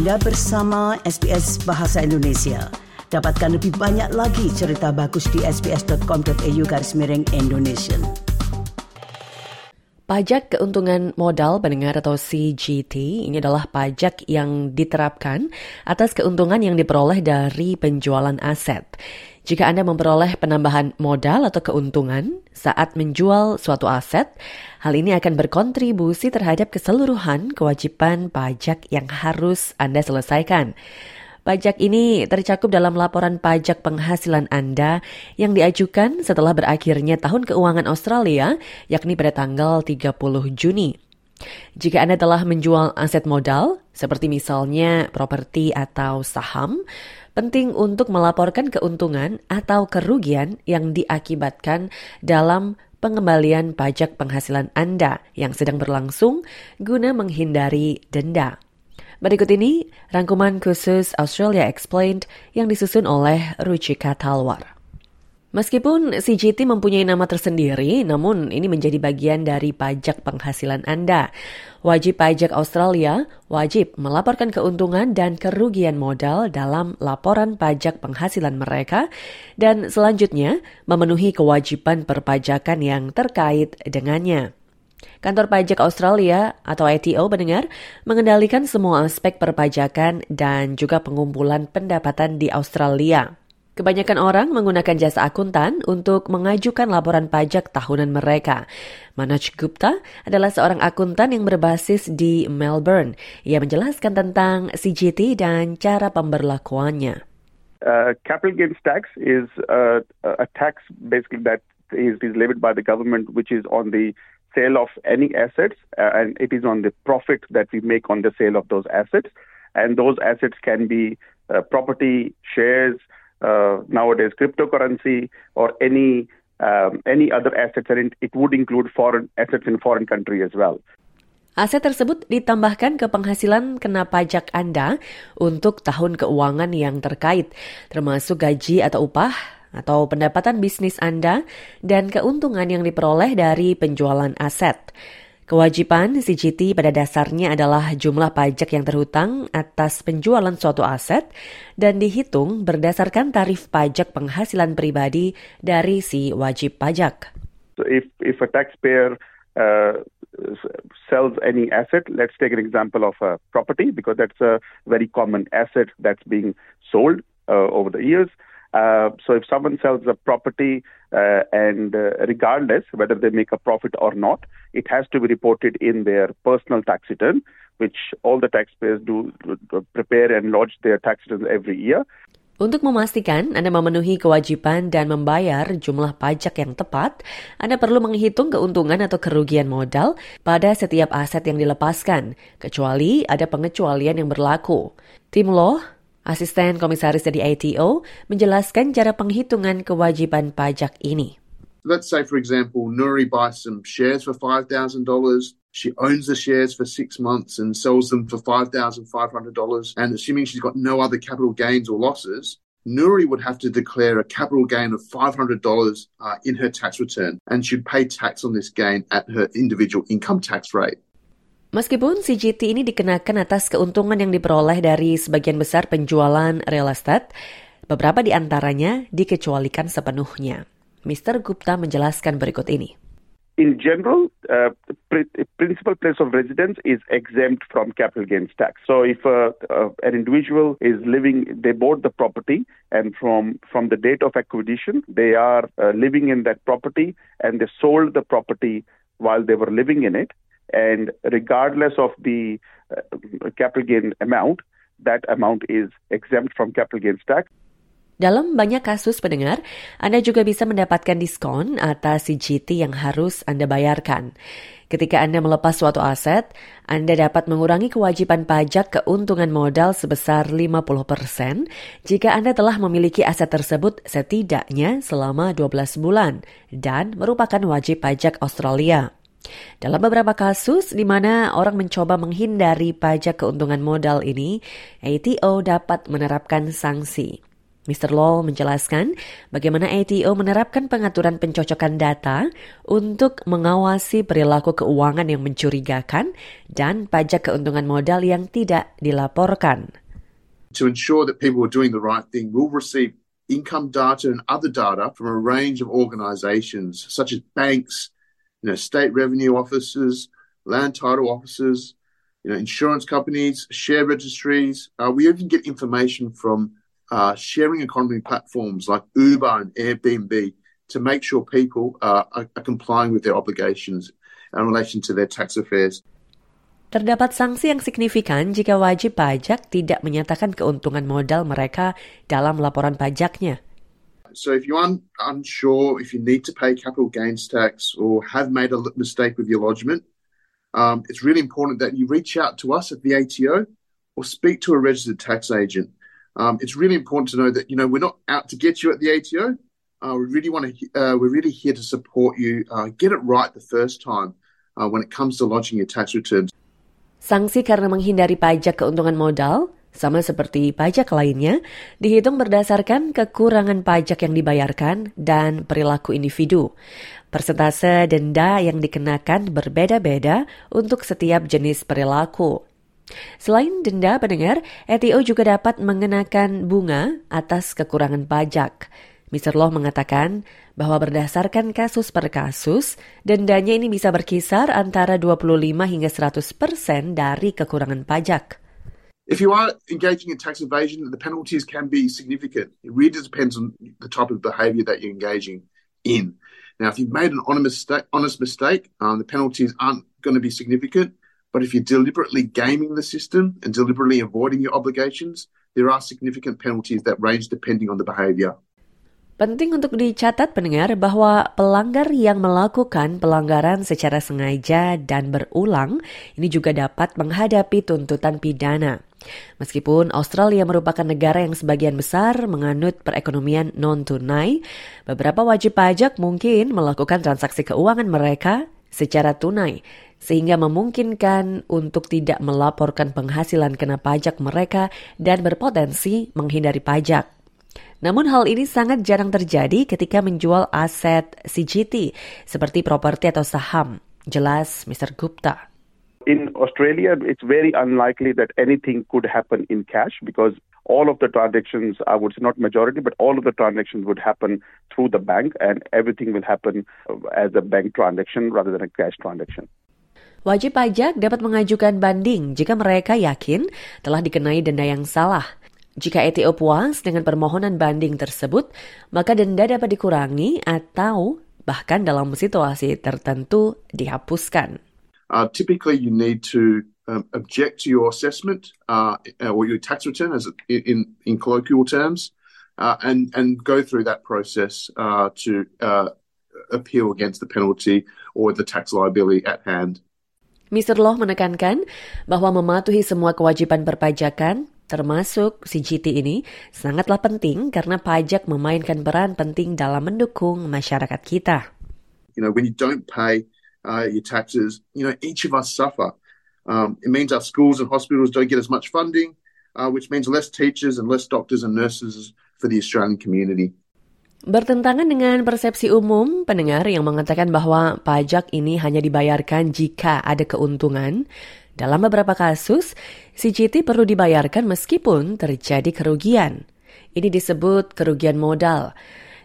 Anda bersama SBS Bahasa Indonesia. Dapatkan lebih banyak lagi cerita bagus di sbs.com.au garis miring Indonesia. Pajak keuntungan modal pendengar atau CGT ini adalah pajak yang diterapkan atas keuntungan yang diperoleh dari penjualan aset. Jika Anda memperoleh penambahan modal atau keuntungan saat menjual suatu aset, hal ini akan berkontribusi terhadap keseluruhan kewajiban pajak yang harus Anda selesaikan. Pajak ini tercakup dalam laporan pajak penghasilan Anda yang diajukan setelah berakhirnya tahun keuangan Australia, yakni pada tanggal 30 Juni. Jika Anda telah menjual aset modal, seperti misalnya properti atau saham, penting untuk melaporkan keuntungan atau kerugian yang diakibatkan dalam pengembalian pajak penghasilan Anda yang sedang berlangsung guna menghindari denda. Berikut ini rangkuman khusus Australia Explained yang disusun oleh Ruchika Talwar. Meskipun CGT mempunyai nama tersendiri, namun ini menjadi bagian dari pajak penghasilan Anda. Wajib pajak Australia wajib melaporkan keuntungan dan kerugian modal dalam laporan pajak penghasilan mereka dan selanjutnya memenuhi kewajiban perpajakan yang terkait dengannya. Kantor Pajak Australia atau ATO mendengar mengendalikan semua aspek perpajakan dan juga pengumpulan pendapatan di Australia. Kebanyakan orang menggunakan jasa akuntan untuk mengajukan laporan pajak tahunan mereka. Manoj Gupta adalah seorang akuntan yang berbasis di Melbourne. Ia menjelaskan tentang CGT dan cara pemberlakuannya. Uh, capital gains tax is uh, a tax basically that is, is levied by the government, which is on the sale of any assets, uh, and it is on the profit that we make on the sale of those assets. And those assets can be uh, property, shares, nowadays cryptocurrency or any um, any other assets, and it would include foreign assets in foreign country as well. Aset tersebut ditambahkan ke penghasilan kena pajak Anda untuk tahun keuangan yang terkait, termasuk gaji atau upah atau pendapatan bisnis Anda dan keuntungan yang diperoleh dari penjualan aset. Kewajiban CGT pada dasarnya adalah jumlah pajak yang terhutang atas penjualan suatu aset dan dihitung berdasarkan tarif pajak penghasilan pribadi dari si wajib pajak. So if if a taxpayer uh, sells any asset, let's take an example of a property because that's a very common asset that's being sold uh, over the years. Uh, so if someone sells a property uh, and uh, regardless whether they make a profit or not, it has to be reported in their personal tax return, which all the taxpayers do prepare and lodge their tax returns every year. Untuk memastikan Anda memenuhi kewajiban dan membayar jumlah pajak yang tepat, Anda perlu menghitung keuntungan atau kerugian modal pada setiap aset yang dilepaskan, kecuali ada pengecualian yang berlaku. Tim Law Asisten Komisaris dari ATO menjelaskan cara penghitungan kewajiban pajak ini. Let's say, for example, Nuri buys some shares for $5,000. She owns the shares for six months and sells them for $5,500. And assuming she's got no other capital gains or losses, Nuri would have to declare a capital gain of $500 uh, in her tax return and should pay tax on this gain at her individual income tax rate. Meskipun CGT ini dikenakan atas keuntungan yang diperoleh dari sebagian besar penjualan real estate, beberapa di antaranya dikecualikan sepenuhnya. Mr. Gupta menjelaskan berikut ini. In general, uh, principal place of residence is exempt from capital gains tax. So, if uh, uh, an individual is living, they bought the property, and from from the date of acquisition, they are uh, living in that property, and they sold the property while they were living in it. And regardless of the uh, capital gain amount, that amount is exempt from capital gains tax. Dalam banyak kasus pendengar, Anda juga bisa mendapatkan diskon atas CGT yang harus Anda bayarkan. Ketika Anda melepas suatu aset, Anda dapat mengurangi kewajiban pajak keuntungan modal sebesar 50% jika Anda telah memiliki aset tersebut setidaknya selama 12 bulan dan merupakan wajib pajak Australia. Dalam beberapa kasus di mana orang mencoba menghindari pajak keuntungan modal ini, ATO dapat menerapkan sanksi. Mr. Law menjelaskan bagaimana ATO menerapkan pengaturan pencocokan data untuk mengawasi perilaku keuangan yang mencurigakan dan pajak keuntungan modal yang tidak dilaporkan. To ensure that people are doing the right thing, we'll receive income data and other data from a range of organisations such as banks, you know, state revenue offices, land title offices, you know, insurance companies, share registries. Uh, we even get information from uh, sharing economy platforms like Uber and Airbnb to make sure people uh, are, are complying with their obligations in relation to their tax affairs. Terdapat sanksi yang signifikan jika wajib pajak tidak menyatakan keuntungan modal mereka dalam laporan pajaknya. So if you're un- unsure if you need to pay capital gains tax or have made a mistake with your lodgement, um, it's really important that you reach out to us at the ATO or speak to a registered tax agent. Um, it's really important to know that you know we're not out to get you at the ATO. Uh, we really want to. Uh, we're really here to support you. Uh, get it right the first time uh, when it comes to lodging your tax returns. Sanksi karena menghindari pajak keuntungan modal, sama seperti pajak lainnya, dihitung berdasarkan kekurangan pajak yang dibayarkan dan perilaku individu. Persentase denda yang dikenakan berbeda-beda untuk setiap jenis perilaku. Selain denda pendengar, ETO juga dapat mengenakan bunga atas kekurangan pajak. Mr. Law mengatakan bahwa berdasarkan kasus per kasus, dendanya ini bisa berkisar antara 25 hingga 100 persen dari kekurangan pajak. If you are engaging in tax evasion, the penalties can be significant. It really depends on the type of behaviour that you're engaging in. Now, if you've made an honest mistake, um, the penalties aren't going to be significant. But if you're deliberately gaming the system and deliberately avoiding your obligations, there are significant penalties that range depending on the behavior. Penting untuk dicatat pendengar bahwa pelanggar yang melakukan pelanggaran secara sengaja dan berulang ini juga dapat menghadapi tuntutan pidana. Meskipun Australia merupakan negara yang sebagian besar menganut perekonomian non-tunai, beberapa wajib pajak mungkin melakukan transaksi keuangan mereka secara tunai sehingga memungkinkan untuk tidak melaporkan penghasilan kena pajak mereka dan berpotensi menghindari pajak. Namun hal ini sangat jarang terjadi ketika menjual aset CGT seperti properti atau saham. Jelas Mr. Gupta. In Australia, it's very unlikely that anything could happen in cash because all of the transactions, I would say not majority, but all of the transactions would happen through the bank and everything will happen as a bank transaction rather than a cash transaction. Wajib pajak dapat mengajukan banding jika mereka yakin telah dikenai denda yang salah. Jika ETO puas dengan permohonan banding tersebut, maka denda dapat dikurangi atau bahkan dalam situasi tertentu dihapuskan. Uh, typically, you need to um, object to your assessment uh, or your tax return, as in in colloquial terms, uh, and and go through that process uh, to uh, appeal against the penalty or the tax liability at hand. Mr. Law menekankan bahwa mematuhi semua kewajiban perpajakan termasuk CGT ini sangatlah penting karena pajak memainkan peran penting dalam mendukung masyarakat kita. You know, when you don't pay uh, your taxes, you know, each of us suffer. Um, it means our schools and hospitals don't get as much funding, uh, which means less teachers and less doctors and nurses for the Australian community. Bertentangan dengan persepsi umum pendengar yang mengatakan bahwa pajak ini hanya dibayarkan jika ada keuntungan, dalam beberapa kasus, CGT perlu dibayarkan meskipun terjadi kerugian. Ini disebut kerugian modal.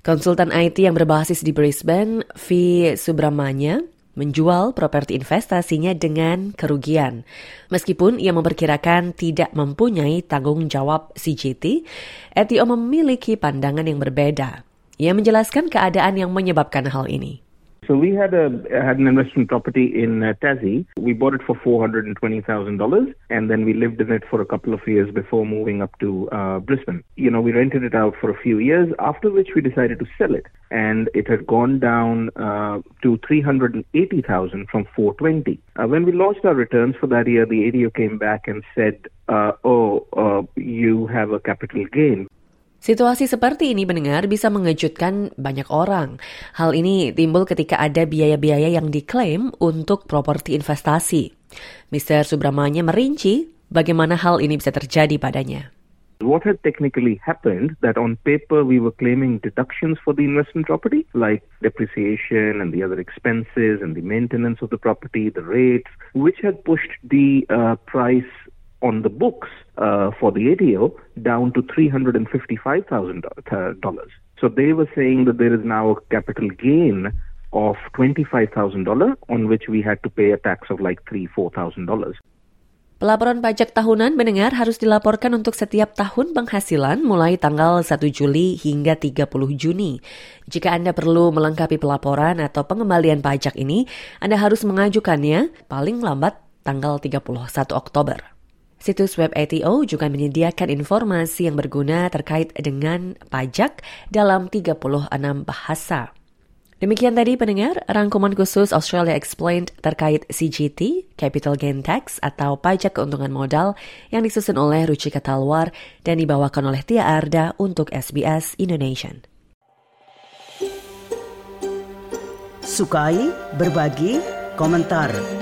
Konsultan IT yang berbasis di Brisbane, V. Subramanya, menjual properti investasinya dengan kerugian. Meskipun ia memperkirakan tidak mempunyai tanggung jawab CGT, Etio memiliki pandangan yang berbeda. Ia menjelaskan keadaan yang menyebabkan hal ini. So we had a had an investment property in uh, Tassie. We bought it for four hundred and twenty thousand dollars, and then we lived in it for a couple of years before moving up to uh, Brisbane. You know, we rented it out for a few years. After which, we decided to sell it, and it had gone down uh, to three hundred and eighty thousand from four twenty. Uh, when we launched our returns for that year, the ADO came back and said, uh, "Oh, uh, you have a capital gain." Situasi seperti ini mendengar bisa mengejutkan banyak orang. Hal ini timbul ketika ada biaya-biaya yang diklaim untuk properti investasi. Mr. Subramanya merinci bagaimana hal ini bisa terjadi padanya. What had technically happened that on paper we were claiming deductions for the investment property, like depreciation and the other expenses and the maintenance of the property, the rates, which had pushed the uh, price on the books uh, for the ATO down to $355,000. So they were saying that there is now a capital gain of $25,000 on which we had to pay a tax of like $3,000, $4,000. Pelaporan pajak tahunan mendengar harus dilaporkan untuk setiap tahun penghasilan mulai tanggal 1 Juli hingga 30 Juni. Jika Anda perlu melengkapi pelaporan atau pengembalian pajak ini, Anda harus mengajukannya paling lambat tanggal 31 Oktober. Situs web ATO juga menyediakan informasi yang berguna terkait dengan pajak dalam 36 bahasa. Demikian tadi pendengar, rangkuman khusus Australia Explained terkait CGT, Capital Gain Tax atau pajak keuntungan modal yang disusun oleh Ruchika Talwar dan dibawakan oleh Tia Arda untuk SBS Indonesian. Sukai, berbagi, komentar.